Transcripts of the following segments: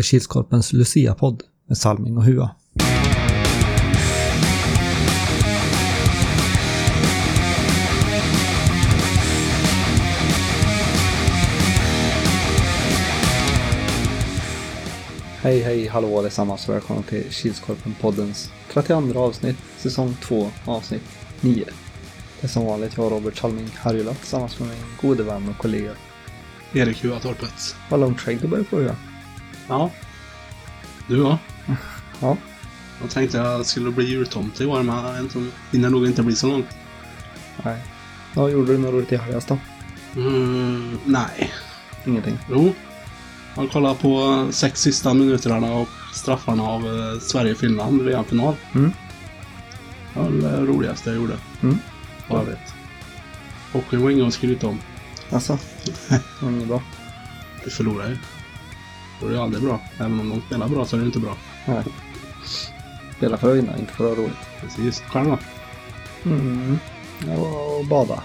Är Kilskorpens Lucia-podd med Salming och Hua. Hej, hej, hallå allesammans och välkomna till Kilskorpen-poddens 32 avsnitt, säsong 2, avsnitt 9. Det är som vanligt jag, Robert Salming Harjula, tillsammans med min gode vän och kollega. Erik Huatorpet. Vad långt skägg du börjar få, Hua. Ja. Du då? Ja. Jag tänkte jag skulle bli jultomte i år, men jag vet inte hinner nog inte bli så långt. Nej. Vad gjorde du något roligt i helgas då? Mm, nej. Ingenting. Jo. Jag kollar på sex sista minuterna och straffarna av eh, Sverige-Finland i final. Mm. Det var det roligaste jag gjorde. Mm. Vad jag vet. Hockeyn var inget att skryta om. Alltså? Inget bra. Vi förlorar ju. Då är det aldrig bra. Även om de spelar bra så är det inte bra. Nej. Spela för att vinna, inte för att ha roligt. Precis. Själv då? Mm. Jag var och bada.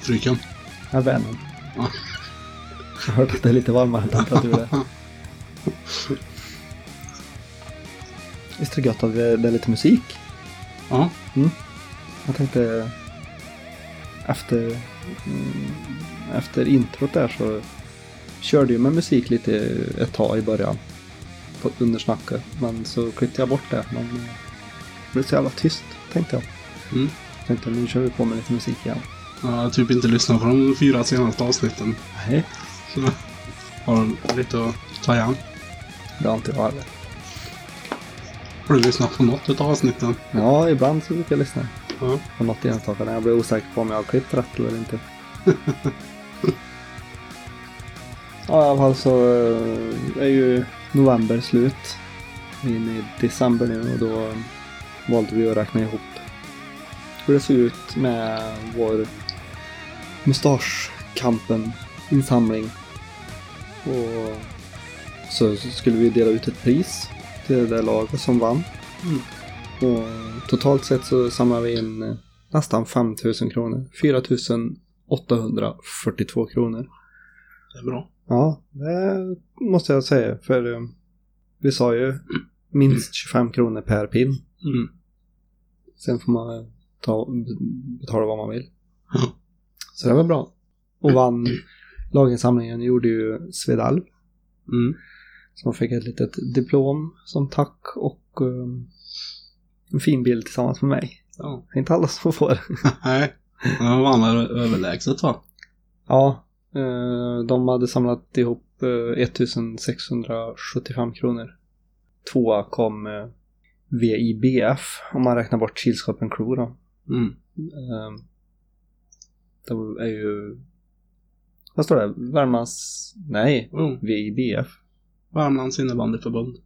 Fryken? Jag Vänern. Ja. Jag har hört att det är lite varmare temperatur där. Visst är det gött att det är lite musik? Ja. Jag tänkte efter, mm, efter introt där så körde jag med musik lite ett tag i början. På undersnacket. Men så klippte jag bort det. Men eh, det blev så jävla tyst tänkte jag. Mm. Tänkte nu kör vi på med lite musik igen. Jag har typ inte lyssnat på de fyra senaste avsnitten. Nej. Så har lite att ta igen. Det har inte jag heller. Har du lyssnat på något av avsnitten? Ja, ibland så brukar jag lyssna Ja. på något enstaka jag blir osäker på om jag har klippt rätt eller inte. ja, i alla fall så eh, är ju november slut. Vi är inne i december nu och då valde vi att räkna ihop hur det såg ut med vår mustaschkampen insamling. Och så skulle vi dela ut ett pris till det laget som vann. Mm. Och totalt sett så samlade vi in eh, nästan 5000 kronor. 4842 kronor. Det är bra. Ja, det måste jag säga. För eh, vi sa ju minst 25 kronor per pin. Mm. Sen får man ta, betala vad man vill. Så det var bra. Och vann laginsamlingen gjorde ju Svedalv. Mm. Som fick ett litet diplom som tack och eh, en fin bild tillsammans med mig. Ja. Det är inte alla som får. Nej. Jag vann överlägset va? Ja, de hade samlat ihop eh, 1675 kronor. Tvåa kom eh, VIBF om man räknar bort Kilskorpen Crew då. Mm. Eh, det är ju... Vad står det? Värmlands... Nej, Oh. VIBF. Värmlands innebandyförbund.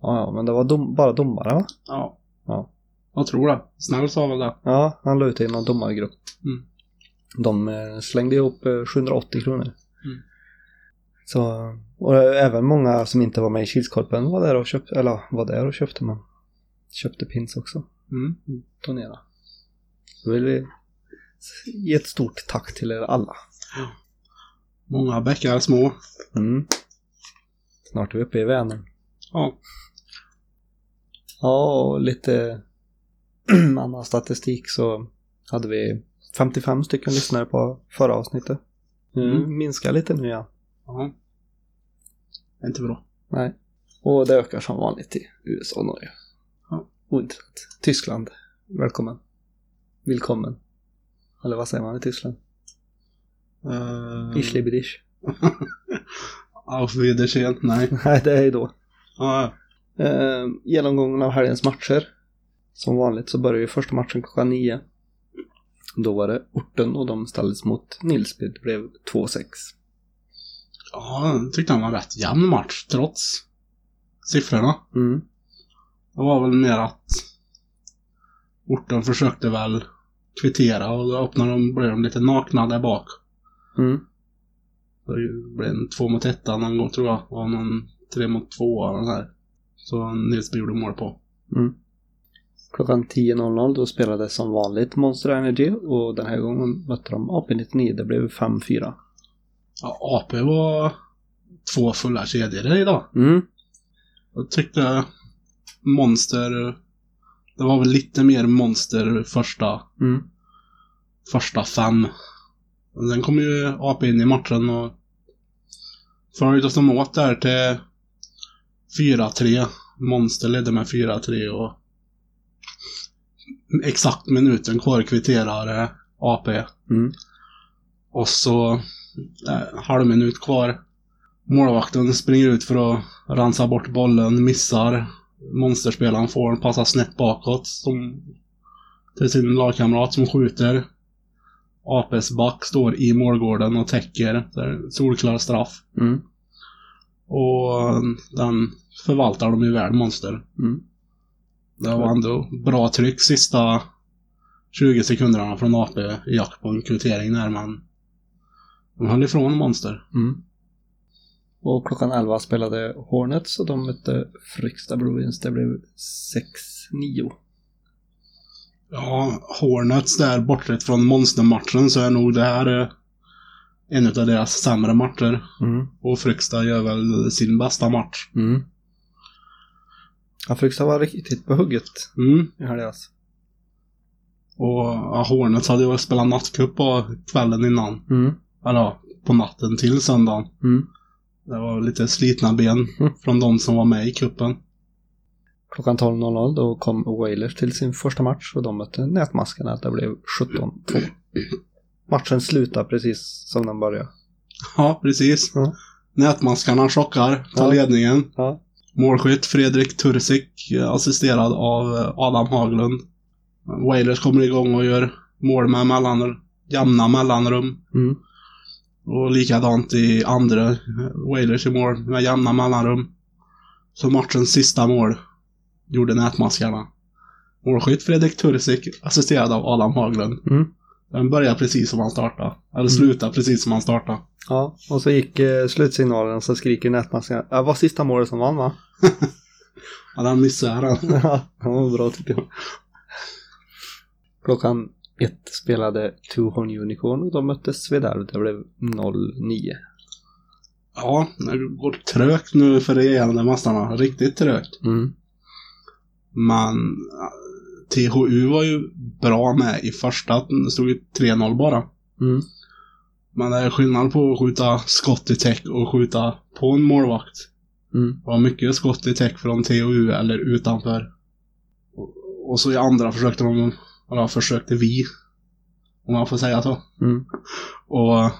Ja, ja, men det var dom, bara domare va? Ja. Ja. Jag tror det. Snäll sa väl det. Ja, han la ut det i någon domargrupp. Mm. De eh, slängde ihop eh, 780 kronor. Mm. Så, och även många som inte var med i Kilskorpen var där och köpte, eller var där och köpte men köpte pins också. Mm. Donera. Så vill vi ge ett stort tack till er alla. Många bäckar små. Mm. Snart är vi uppe i Vänern. Ja. Ja, och lite annan statistik så hade vi 55 stycken lyssnare på förra avsnittet. Mm. minskar lite nu igen. Ja. Inte bra. Nej. Och det ökar som vanligt i USA och Norge. Ja. Ointressant. Tyskland. Välkommen. Willkommen. Eller vad säger man i Tyskland? Uh, Ich liebe dich. Auf Wiedersehen. Nej. Nej, det är då. Ja. Eh, genomgången av helgens matcher. Som vanligt så börjar ju första matchen klockan nio. Då var det Orten och de ställdes mot Nilsby. Det blev 2-6. ja, jag tyckte han var rätt jämn match trots siffrorna. Mm. Det var väl mer att orten försökte väl kvittera och då öppnade de, blev de lite nakna där bak. Mm. Det blev en två mot ett någon gång tror jag. Och någon tre mot två den här. Så Nilsby gjorde mål på. Mm. Klockan 10.00 då spelades som vanligt Monster Energy och den här gången mötte de AP-99. Det blev 5-4. Ja, AP var två fulla kedjor idag. Mm. Jag tyckte Monster... Det var väl lite mer Monster första, Mm. första fem. Men Sen kom ju AP in i matchen och följde som åt där till 4-3. Monster ledde med 4-3 och exakt minuten kvar kvitterar eh, AP. Mm. Och så eh, halv minut kvar. Målvakten springer ut för att rensa bort bollen, missar. Monsterspelaren får den passa snett bakåt som, till sin lagkamrat som skjuter. APs back står i målgården och täcker. Solklar straff. Mm. Och den förvaltar de ju väl, Monster. Mm. Det var ändå bra tryck sista 20 sekunderna från AP i jakt på en kvittering där, men de höll ifrån Monster. Mm. Och klockan 11 spelade Hornets och de mötte Fryksta Bruins. Det blev 6-9. Ja, Hornets där, bortsett från Monstermatchen, så är nog det här eh, en av deras sämre matcher. Mm. Och Fryksta gör väl sin bästa match. Mm. Ja, Fryksta var riktigt på hugget Mm. i helgas. Och ja, Hornets hade ju spelat nattcup på kvällen innan. Mm. Eller på natten till söndagen. Mm. Det var lite slitna ben Mm. från de som var med i kuppen. Klockan 12.00 då kom Wailers till sin första match och de mötte Nätmaskarna. Det blev 17-2. Matchen slutade precis som den började. Ja, precis. Ja. Nätmaskarna chockar, tar Ja. ledningen. Ja. Målskytt Fredrik Tursik, eh, assisterad av eh, Adam Haglund. Wailers kommer igång och gör mål med mellan, jämna mellanrum. Mm. Och likadant i andra. eh, Wailers i mål med jämna mellanrum. Så matchens sista mål gjorde Nätmaskarna. Målskytt Fredrik Tursik, assisterad av Adam Haglund. Mm. Den började precis som han startade. Eller slutade precis som han startade. Ja, och så gick eh, slutsignalen så skriker Nätmaskarna. Ja, var sista målet som vann va? Ja, den missade han. Ja, det var bra tycker jag. Klockan ett spelade Two Horn Unicorn och de mötte Svedalv. Det blev 0-9. Ja, det går trögt nu för regerande mästarna. Riktigt trögt. Mm. Men THU var ju bra med i första. Det stod ju 3-0 bara. Mm. Men det är skillnad på att skjuta skott i täck och skjuta på en målvakt. Mm. Det var mycket skott i täck från THU eller utanför. Och, så i andra försökte de, eller försökte vi, om man får säga så. Mm. Och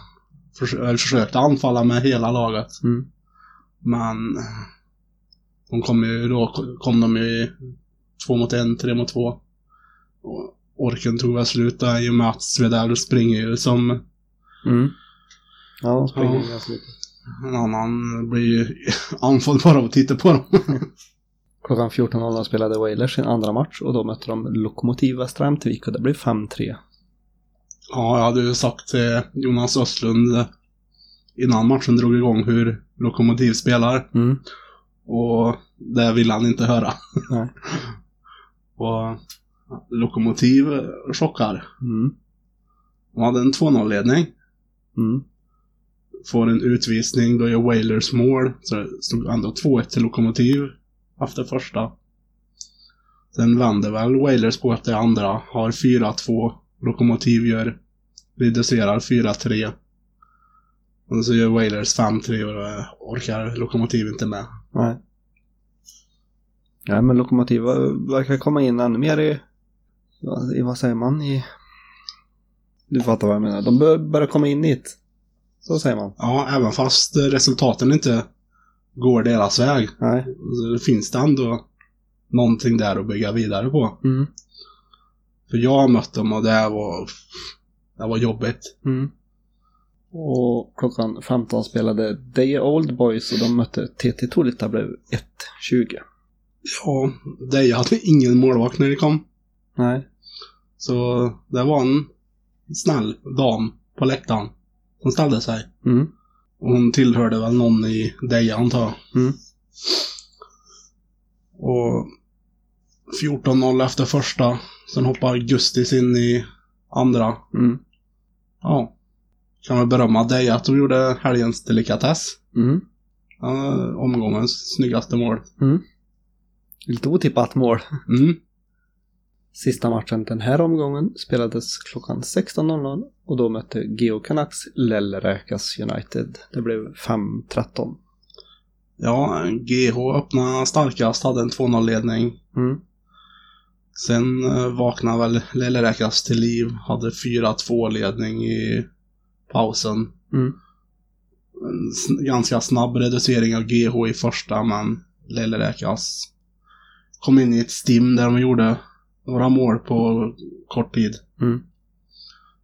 förs eller försökte anfalla med hela laget. Mm. Men de kom ju, då kom de ju två mot en, tre mot två. Och orken tog väl slut där i och med att Svedell springer ju som Mm. Ja, springer Ja. ganska mycket. en annan blir ju andfådd bara av att titta på dem. Klockan 14.00 spelade Wailers sin andra match och då mötte de Lokomotiv Västra Ämtervik och det blev 5-3. Ja, jag hade ju sagt till Jonas Östlund innan matchen drog igång hur Lokomotiv spelar. Mm. Och det vill han inte höra. Nej. och Lokomotiv chockar. Mm. De hade en 2-0-ledning. Mm. Får en utvisning, då gör Wailers mål. Så det stod ändå 2-1 till Lokomotiv efter första. Sen vänder väl Wailers på efter andra. Har 4-2. Lokomotiv gör, reducerar 4-3. Och så gör Wailers 5-3 och orkar Lokomotiv inte med. Nej. Ja, men Lokomotiv ver- verkar komma in ännu mer i, i vad säger man, i... Du fattar vad jag menar. De bör, börjar komma in det. Så säger man. Ja, även fast resultaten inte går deras väg. Nej. Så finns det ändå någonting där att bygga vidare på. Mm. För jag har mött dem och det var, det var jobbigt. Mm. Och klockan 15 spelade Day Old Boys och de mötte TT Tolita blev 1-20. Ja, det hade ingen målvakt när det kom. Nej. Så det var en snäll dam på läktaren som ställde sig. Mm. Hon tillhörde väl någon i Deja antar jag. Mm. Och 14-0 efter första. Sen hoppar Gustis in i andra. Mm. Ja. kan väl berömma dig att du gjorde helgens delikatess. Mm. Ja, omgångens snyggaste mål. Lite otippat mål. Mm. Sista matchen den här omgången spelades klockan 16.00 och då mötte Geo Canucks Lellräkas United. Det blev 5-13. Ja, GH öppnade starkast, hade en 2-0-ledning. Mm. Sen eh, vaknade väl Lilleräkas till liv, hade 4-2-ledning i pausen. Mm. En ganska snabb reducering av GH i första, men Lilleräkas kom in i ett stim där de gjorde några mål på kort tid. Mm.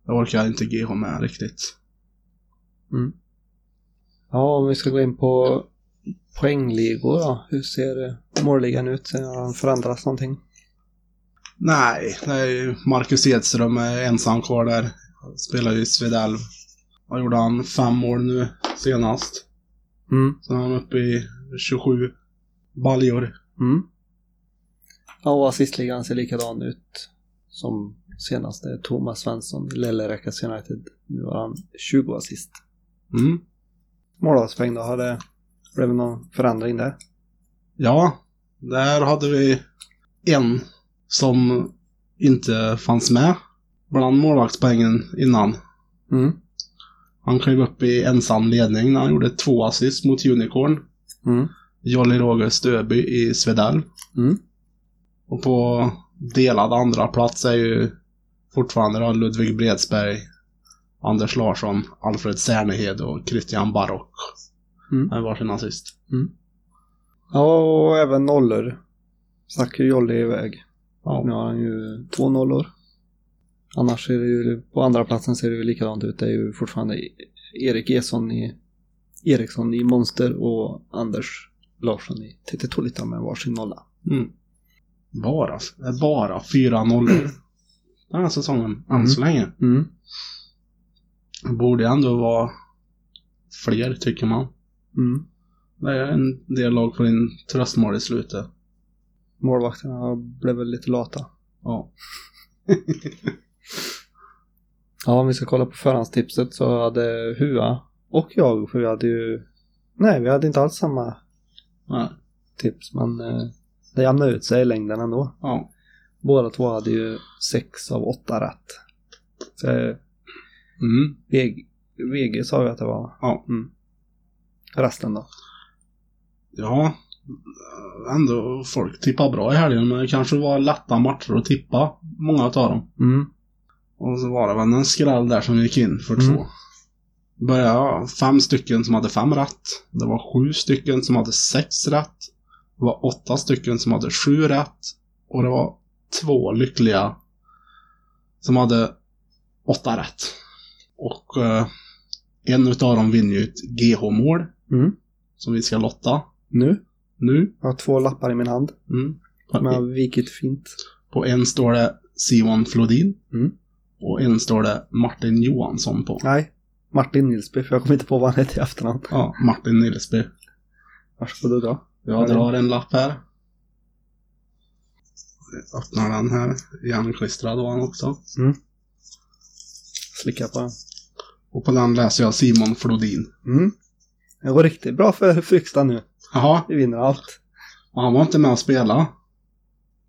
Det orkar inte GH med riktigt. Mm. Ja, om vi ska gå in på poängligor då. Hur ser målligan ut? Har den förändrats någonting? Nej, det är ju Marcus Edström är ensam kvar där. Spelar ju i Svedalv. Vad gjorde han? Fem mål nu senast. Mm. Så är han uppe i 27 baljor. Mm. Ja, och assistligan ser likadan ut som senaste Thomas Svensson i Lellräkas United. Nu har han 20 assist. Mm. Målvaktspoäng då, har det blivit någon förändring där? Ja, där hade vi en som inte fanns med bland målvaktspoängen innan. Mm. Han klev upp i ensam ledning när han gjorde två assist mot Unicorn. Mm. Jolly Roger Stöby i Svedalv. Mm. Och på delad andra plats är ju fortfarande då Ludvig Bredsberg, Anders Larsson, Alfred Cernehed och Christian Barock. Mm. Med varsin assist. Ja, och även nollor. Stack ju Jolly iväg. Nu Ja. har han ju två nollor. Annars är det ju, på andra platsen ser det ju likadant ut. Det är ju fortfarande Erik Esson i, Eriksson i Monster och Anders Larsson i TT Tolita med varsin nolla. Mm. Bara, det är bara fyra nollor den här säsongen, än så länge. Mm. Borde ändå vara fler, tycker man. Mm. Det är en del lag får in tröstmål i slutet. Målvakterna blev väl lite lata. Ja. Ja, om vi ska kolla på förhandstipset så hade Hua och jag, för vi hade ju... Nej, vi hade inte alls samma Nej. tips, men eh, det jämnade ut sig i längden ändå. Ja. Båda två hade ju sex av åtta rätt. Så Mm. VG, VG sa ju att det var... Ja. Mm. Resten då? Ja, ändå folk tippar bra i helgen, men det kanske var lätta matcher att tippa, många av dem. Mm. Och så var det väl en skräll där som gick in för Mm. två. Började jag, fem stycken som hade fem rätt. Det var sju stycken som hade sex rätt. Det var åtta stycken som hade sju rätt. Och det var två lyckliga som hade åtta rätt. Och eh, en utav dem vinner ju ett GH-mål Mm. som vi ska lotta Nu? nu. Jag har två lappar i min hand. Mm. Som jag har vikit fint. På en står det Simon Flodin. Mm. Och en står det Martin Johansson på. Nej, Martin Nilsby, för jag kommer inte på vad han heter i efternamn. Ja, Martin Nilsby. Varsågod du dra. Jag drar en lapp här. Jag öppnar den här. Igenklistrad var han också. Slicka på den. Och på den läser jag Simon Flodin. Mm. Det går riktigt bra för Frykstad nu. Jaha, Vi vinner allt. och han var inte med och spela.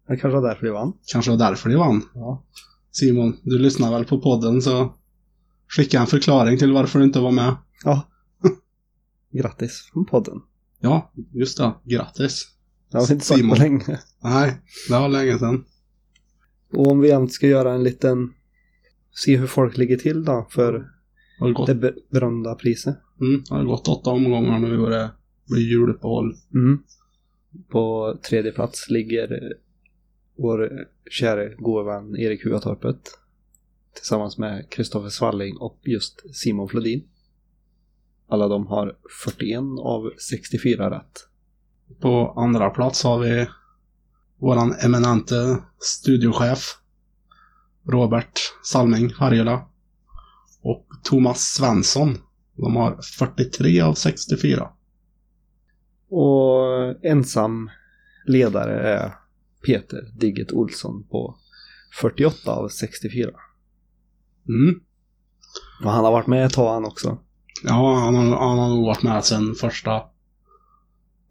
Det kanske var därför vi vann. Kanske var därför det vann. Ja. Simon, du lyssnar väl på podden så skicka en förklaring till varför du inte var med. Ja. Grattis från podden. Ja, just det. Grattis. Det har vi inte sagt Simon. på länge. Nej, det var länge sedan. Och om vi jämt ska göra en liten... Se hur folk ligger till då för Har det gått, det be- berömda priset. mm, har det gått åtta omgångar nu och det blir juluppehåll. Mm. På tredje plats ligger vår käre gode vän Erik Huatorpet. Tillsammans med Kristoffer Svalling och just Simon Flodin. Alla de har 41 av 64 rätt. På andra plats har vi våran eminente studiochef Robert Salming Harjula och Thomas Svensson. De har 43 av 64. Och ensam ledare är Peter Digget Olsson på 48 av 64. Mm. Och han har varit med ett tag han också. Ja, han har, han har nog varit med sedan första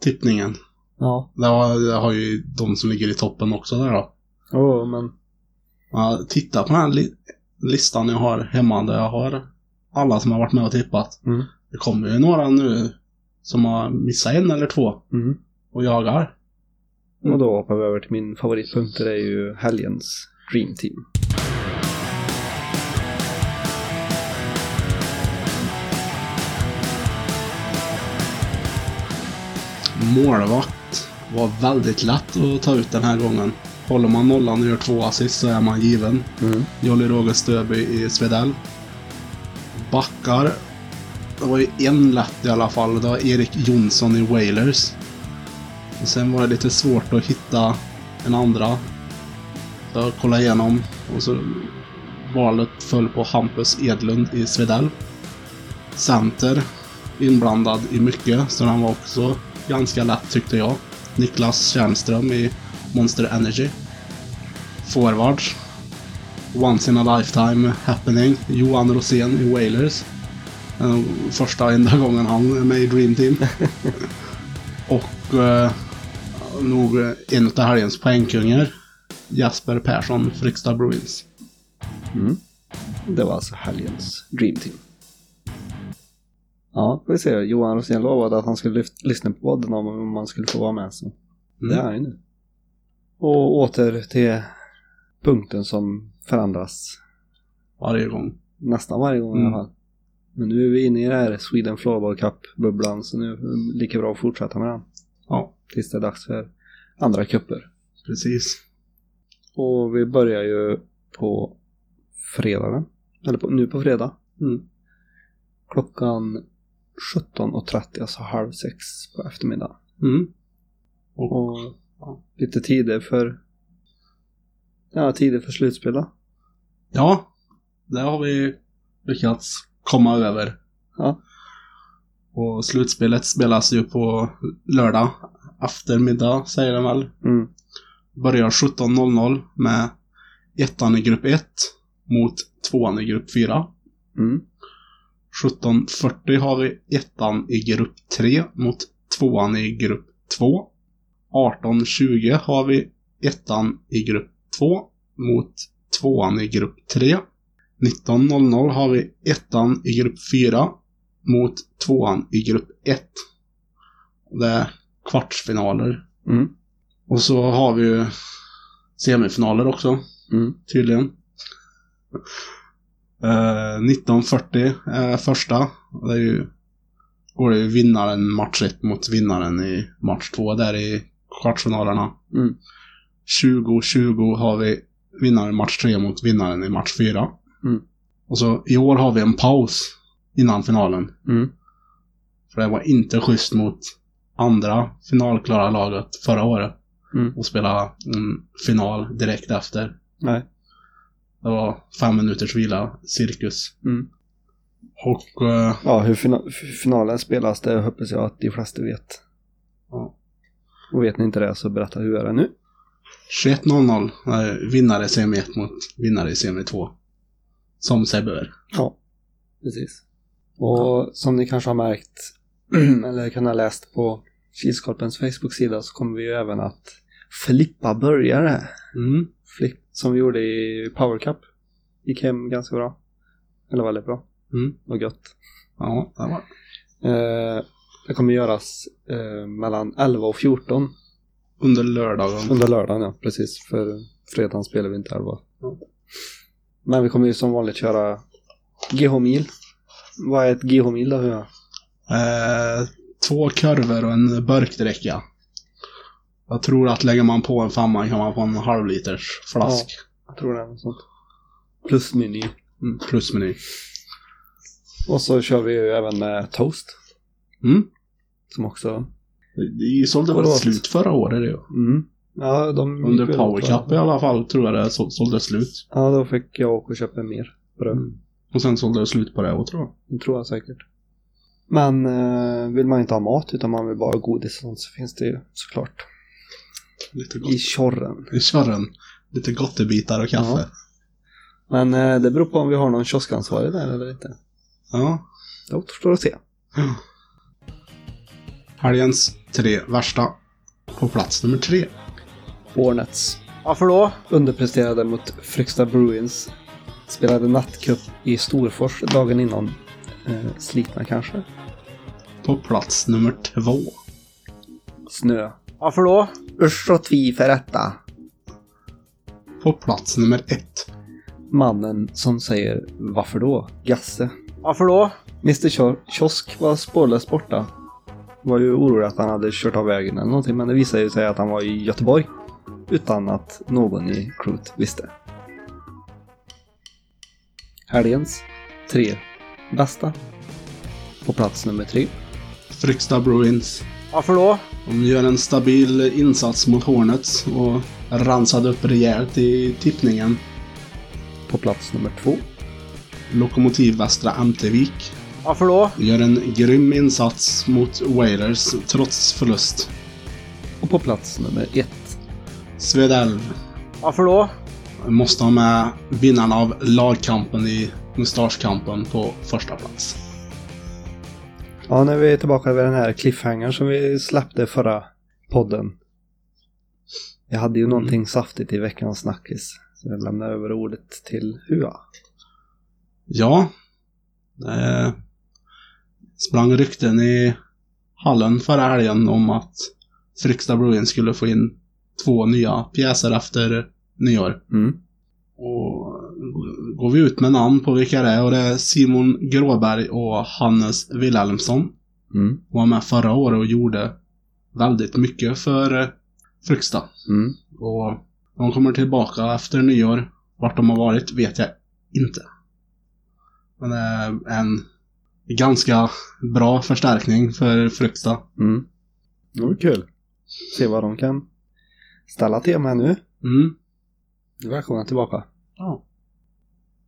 tippningen. Ja. Det har, det har ju de som ligger i toppen också där då. Jo, men... Ja, titta på den här li listan jag har hemma där jag har alla som har varit med och tippat. Mm. Det kommer ju några nu som har missat en eller två Mm. och jagar. Och då hoppar vi över till min favoritpunkt. Det är ju helgens Dream Team. Målvakt var väldigt lätt att ta ut den här gången. Håller man nollan och gör två assist så är man given. Mm. Jolly Roger Stöby i Svedell. Backar. Det var ju en lätt i alla fall. Det var Erik Jonsson i Wailers. Och sen var det lite svårt att hitta en andra. Så jag kollade igenom och så valet föll på Hampus Edlund i Svedell. Center inblandad i mycket, så den var också ganska lätt tyckte jag. Niklas Tjärnström i Monster Energy. Forwards. Once in a lifetime happening. Johan Rosén i Wailers. Första enda gången han är med i Dream Team. och eh, nog en av helgens poängkungar. Jasper Persson, Fryksta Bruins. Mm. Det var alltså helgens Dream Team. Ja, får vi se. Johan Rosén lovade att han skulle lyft, lyssna på podden om, man skulle få vara med. Så det är han ju nu. Och åter till punkten som förändras Varje gång. nästan varje gång i Mm. alla fall. Men nu är vi inne i det här Sweden Floorball Cup-bubblan så nu är det lika bra att fortsätta med den. Ja, Tills det är dags för andra kupper. precis. Och vi börjar ju på fredagen. Eller på, nu på fredag. Mm. Klockan 17.30, alltså halv sex på eftermiddagen. Mm. Och ja, lite tider för Ja, tider för slutspel. Ja, det har vi lyckats komma över. Ja. Och slutspelet spelas ju på lördag eftermiddag, säger den väl. Mm. Börjar 17.00 med ettan i grupp 1 mot tvåan i grupp 4. Mm. 17.40 har vi ettan i grupp 3 mot tvåan i grupp 2. 18.20 har vi ettan i grupp 2 mot tvåan i grupp 3. 19.00 har vi ettan i grupp 4 mot tvåan i grupp 1. Det är kvartsfinaler. Mm. Och så har vi ju semifinaler också, Mm. tydligen. Eh, 1940 är första. Och Det är ju, går det ju vinnaren match 1 mot vinnaren i match 2 där i kvartsfinalerna. Mm. 20-20 har vi vinnaren match 3 mot vinnaren i match 4. Mm. Och så i år har vi en paus innan finalen. Mm. För det var inte schysst mot andra finalklara laget förra året. Mm. Och spela en final direkt efter. Nej. Det var fem minuters vila, cirkus. Mm. Och eh, Ja, hur fina- finalen spelas det hoppas jag att de flesta vet. Ja. Och vet ni inte det så berätta hur är det nu. 21.00 är vinnare i semi 1 mot vinnare i semi 2. Som sig bör. Ja, precis. Och som ni kanske har märkt eller kan ha läst på Kilskorpens Facebook-sida så kommer vi ju även att flippa burgare. Mm. Flipp, som vi gjorde i Power Cup. Gick hem ganska bra. Eller väldigt bra. Mm. Vad gött. Ja, det var Eh, det kommer göras eh, mellan 11 och 14 under lördagen. under lördagen, ja. Precis. För fredagen spelar vi inte 11. Ja. Men vi kommer ju som vanligt köra GH-mil. Vad är ett GH-mil då? Hur? Eh, två kurvor och en burkdräcka. Jag tror att lägger man på en femma kan man få en halvliters flask. Jag tror det är något sånt. Plusmeny. Mm, plusmeny. Och så kör vi ju även med toast. Mm. Som också... Det sålde väl slut förra året det. ja. Mm. Ja, de Under gick väl Power ut, va? Cup i alla fall tror jag det så- sålde slut. Ja, då fick jag åka och köpa mer bröd. Mm. Och sen sålde det slut på det och tror jag. Det tror jag säkert. Men eh, vill man inte ha mat utan man vill bara ha godis så finns det ju såklart Lite gott. i tjorren. I körren. Lite gottebitar och kaffe. Men eh, det beror på om vi har någon kioskansvarig där eller inte. Ja. Det återstår att se. Helgens tre värsta. På plats nummer tre. Hornets Varför då? underpresterade mot Fryksta Bruins. Spelade nattcup i Storfors dagen innan. Eh, slitna kanske. På plats nummer två. Snö. Varför då? Usch och tvi för detta. På plats nummer ett. Mannen som säger varför då? Gasse. Varför då? Mr Kio- Kiosk var spårlöst borta. Var ju orolig att han hade kört av vägen eller någonting men det visade ju sig att han var i Göteborg. Utan att någon i crewet visste. Helgens tre bästa. På plats nummer tre. Fryksta Bruins. Varför då? De gör en stabil insats mot Hornets och ransade upp rejält i tippningen. På plats nummer två. Lokomotiv Västra Ämtervik Varför då? gör en grym insats mot Wailers trots förlust. Och på plats nummer ett. Svedell Varför då? måste ha med vinnarna av lagkampen i mustaschkampen på första plats. Ja, när vi är tillbaka vid den här cliffhangern som vi släppte förra podden. Jag hade ju någonting saftigt i veckans snackis. Så jag lämnar över ordet till Hua. Ja, det sprang rykten i hallen förra helgen om att Fryksta Bruins skulle få in två nya pjäser efter nyår. Mm. Och går vi ut med namn på vilka det är och det är Simon Gråberg och Hannes Wilhelmsson. Mm. Var med förra året och gjorde väldigt mycket för eh, Fryksta. Mm. Och de kommer tillbaka efter nyår. Vart de har varit vet jag inte. Men det är en ganska bra förstärkning för Fryksta. Mm. Det var kul. Se vad de kan ställa till med nu. Mm. Välkomna tillbaka. Ja.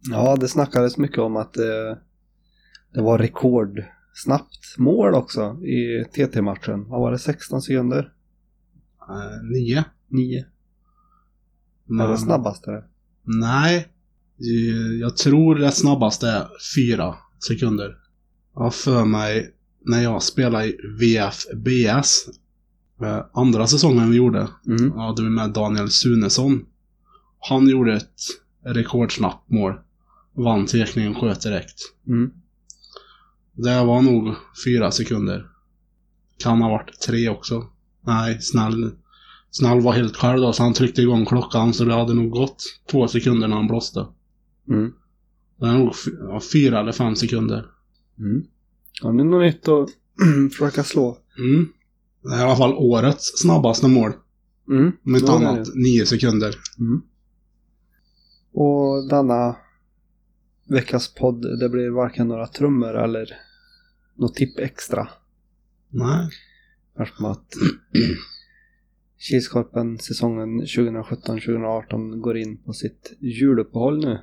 Ja, det snackades mycket om att eh, det var rekordsnabbt mål också i TT-matchen. Vad var det? 16 sekunder? Eh, nio. 9? Det var Men- snabbaste. Nej. Jag tror det snabbaste är fyra sekunder. Jag för mig när jag spelade i VFBS. eh, Andra säsongen vi gjorde. Mm. Då hade vi med Daniel Sunesson. Han gjorde ett rekordsnabbt mål. Vann tekningen och sköt direkt. Mm. Det var nog fyra sekunder. Kan ha varit tre också. Nej, Snäll. Snäll var helt själv då, så han tryckte igång klockan så det hade nog gått två sekunder när han blåste. Mm. Det är nog fyra eller fem sekunder. Mm. Ja, det är något nytt att försöka slå. Mm. Det är i alla fall årets snabbaste mål. Mm. Om inte Ja, annat, nio sekunder. Mm. Och denna veckas podd, det blir varken några trummor eller något tipp extra. Nej. Eftersom att Kilskorpen säsongen 2017-2018 går in på sitt juluppehåll nu.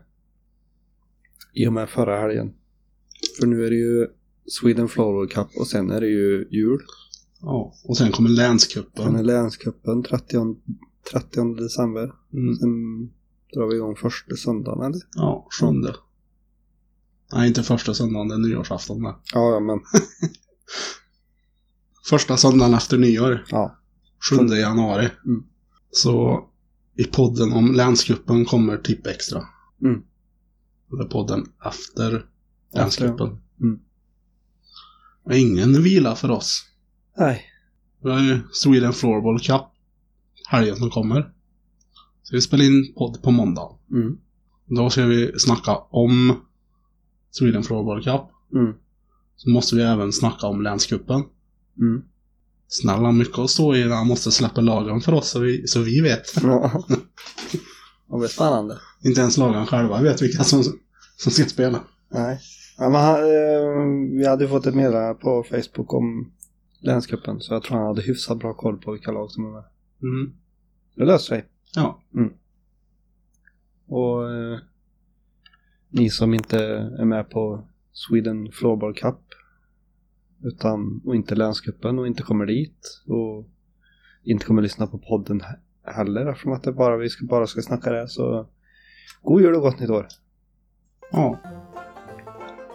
I och med förra helgen. För nu är det ju Sweden Floral Cup och sen är det ju jul. Ja. Och sen kommer Sen är länscupen. länscupen 30, 30 december. Mm. Sen drar vi igång första söndagen eller? Ja, sjunde. Nej, inte första söndagen, det är nyårsafton med. Ja, men. Första söndagen efter nyår, Ja. 7 januari. Mm. Så i podden om länscupen kommer Tipp Extra. Mm. Eller podden efter länscupen. Mm. Och ingen vila för oss. Nej. Vi har ju Sweden Floorball Cup helgen som kommer. Så vi spelar in podd på måndag. Mm. Då ska vi snacka om Sweden Floorball Cup. Mm. Så måste vi även snacka om länscupen. Mm. Snälla, mycket att stå i när han måste släppa lagen för oss så vi, så vi vet. Ja. Det blir spännande. Inte ens lagen själva vet vilka som, som ska spela. Nej. Ja, men han, eh, vi hade fått ett meddelande på Facebook om länscupen så jag tror han hade hyfsat bra koll på vilka lag som är med. Mm. Det löser sig. Ja. Och eh, ni som inte är med på Sweden Floorball Cup utan, och inte länscupen och inte kommer dit och inte kommer lyssna på podden he- heller eftersom att det bara, vi ska, bara ska snacka det så god jul och gott nytt år. Ja.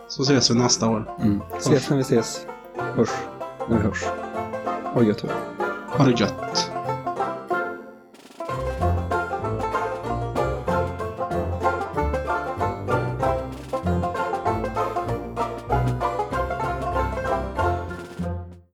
Så ses vi nästa år. Mm. Ses när vi ses. Hörs när vi hörs. Ha det gött. Ha det gött.